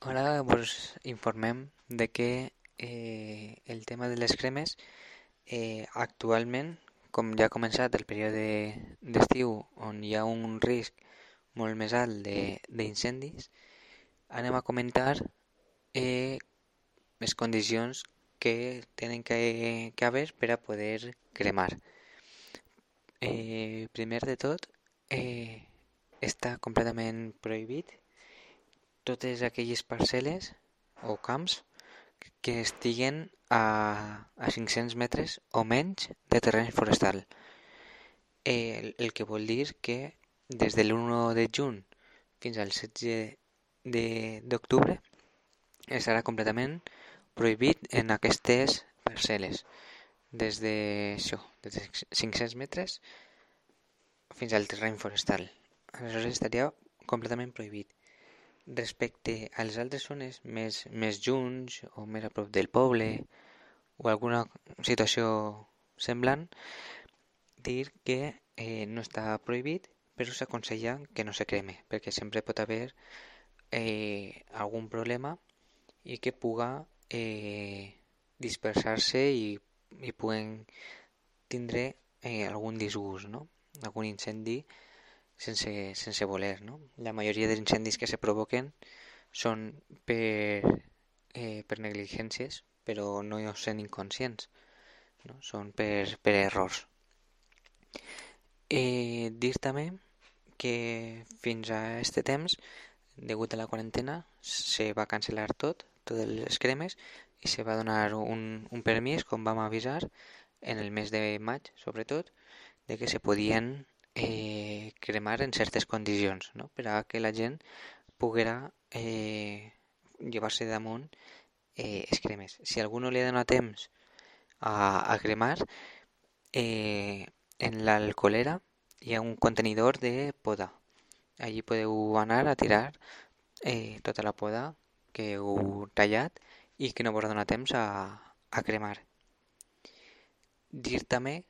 Ara vos informem de que eh, el tema de les cremes eh, actualment, com ja ha començat el període d'estiu on hi ha un risc molt més alt d'incendis, anem a comentar eh, les condicions que tenen que, que haver per a poder cremar. Eh, primer de tot, eh, està completament prohibit totes aquelles parcel·les o camps que estiguen a, a 500 metres o menys de terreny forestal. El, el que vol dir que des de l'1 de juny fins al 16 de- d'octubre estarà completament prohibit en aquestes parcel·les des de, això, des de 500 metres fins al terreny forestal. Aleshores estaria completament prohibit. Respecte a les altres zones més, més junts o més a prop del poble o alguna situació semblant, dir que eh, no està prohibit, però s'aconsella que no se creme, perquè sempre pot haver eh, algun problema i que puga eh, dispersar-se i, i puguen tindre eh, algun disgust, no? algun incendi sense, sense voler. No? La majoria dels incendis que se provoquen són per, eh, per negligències, però no sent inconscients, no? són per, per errors. Eh, dir també que fins a este temps, degut a la quarantena, se va cancel·lar tot, totes les cremes, i se va donar un, un permís, com vam avisar, en el mes de maig, sobretot, de que se podien eh, cremar en certes condicions, no? per a que la gent poguera eh, llevar-se damunt eh, els cremes. Si algú no li ha donat temps a, a cremar, eh, en l'alcoholera hi ha un contenidor de poda. Allí podeu anar a tirar eh, tota la poda que heu tallat i que no vos dona temps a, a cremar. Dir també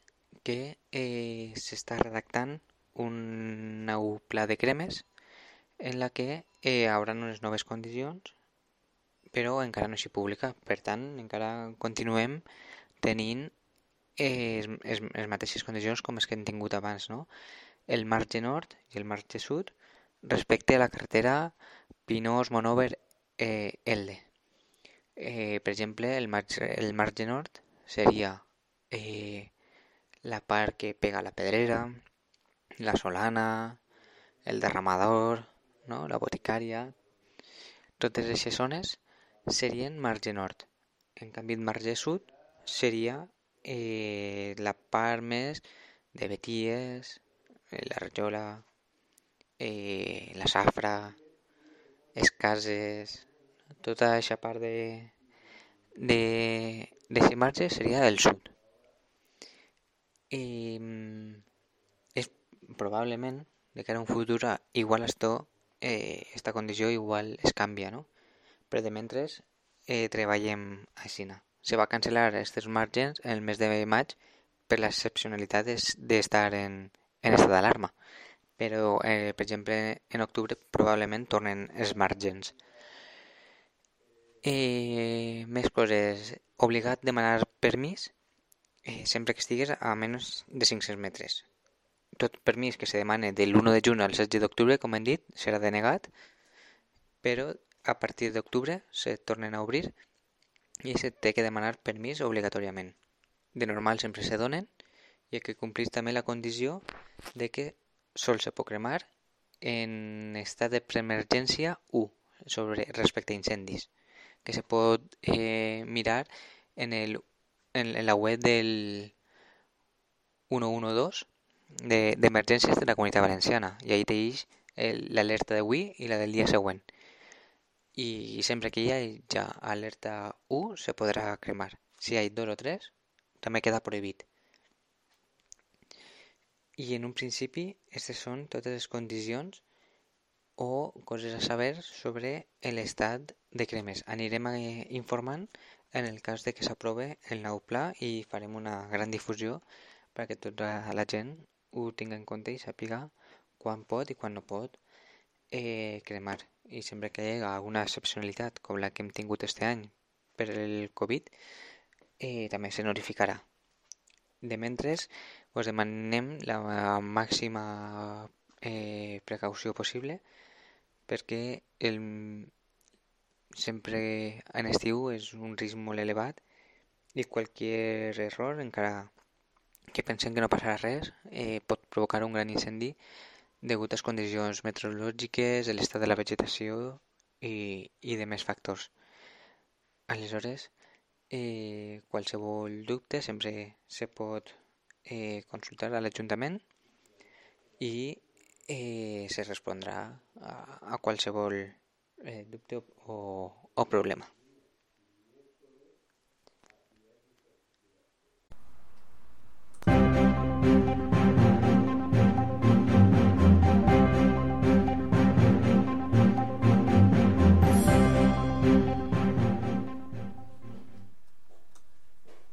que eh, s'està redactant un nou pla de cremes en la que eh, haurà unes noves condicions però encara no s'hi publica. Per tant, encara continuem tenint eh, les, les, mateixes condicions com les que hem tingut abans, no? El marge nord i el marge sud respecte a la carretera Pinós, Monover, eh, Elde. Eh, per exemple, el marge, el marge nord seria eh, la part que pega la pedrera, la solana, el derramador, no? la boticària, totes aquestes zones serien marge nord. En canvi, el marge sud seria eh, la part més de Beties, eh, la Rajola, eh, la Safra, les cases, tota aquesta part de de, de marge seria el sud. És probablement de cara a un futur igual esto, eh, esta condició igual es canvia, no? Però de mentre eh, treballem així. Se va cancel·lar aquests margens en el mes de maig per l'excepcionalitat d'estar en, en estat d'alarma. Però, eh, per exemple, en octubre probablement tornen els margens. Eh, més coses. Obligat a demanar permís eh, sempre que estigues a menys de 500 metres. Tot permís que se demane de l'1 de juny al 16 d'octubre, com hem dit, serà denegat, però a partir d'octubre se tornen a obrir i se té que demanar permís obligatòriament. De normal sempre se donen i que complís també la condició de que sol se pot cremar en estat de preemergència 1 sobre, respecte a incendis, que se pot eh, mirar en, el, en, en la web del 112 d'emergències de, de la Comunitat Valenciana. I ahí teix l'alerta d'avui i la del dia següent. I sempre que hi ha ja alerta 1 se podrà cremar. Si hi ha 2 o 3 també queda prohibit. I en un principi aquestes són totes les condicions o coses a saber sobre l'estat de cremes. Anirem informant en el cas de que s'aprove el nou pla i farem una gran difusió perquè tota la gent ho tingui en compte i sàpiga quan pot i quan no pot eh, cremar. i sempre que hi hagi alguna excepcionalitat com la que hem tingut este any per el Covid, eh, també se notificarà. De mentres, us demanem la màxima eh, precaució possible perquè el, sempre en estiu és un risc molt elevat i qualsevol error, encara que pensem que no passarà res, eh, pot provocar un gran incendi degut a les condicions meteorològiques, l'estat de la vegetació i, i de més factors. Aleshores, eh, qualsevol dubte sempre se pot eh, consultar a l'Ajuntament i eh, se respondrà a, a qualsevol eh, dubte o, o problema.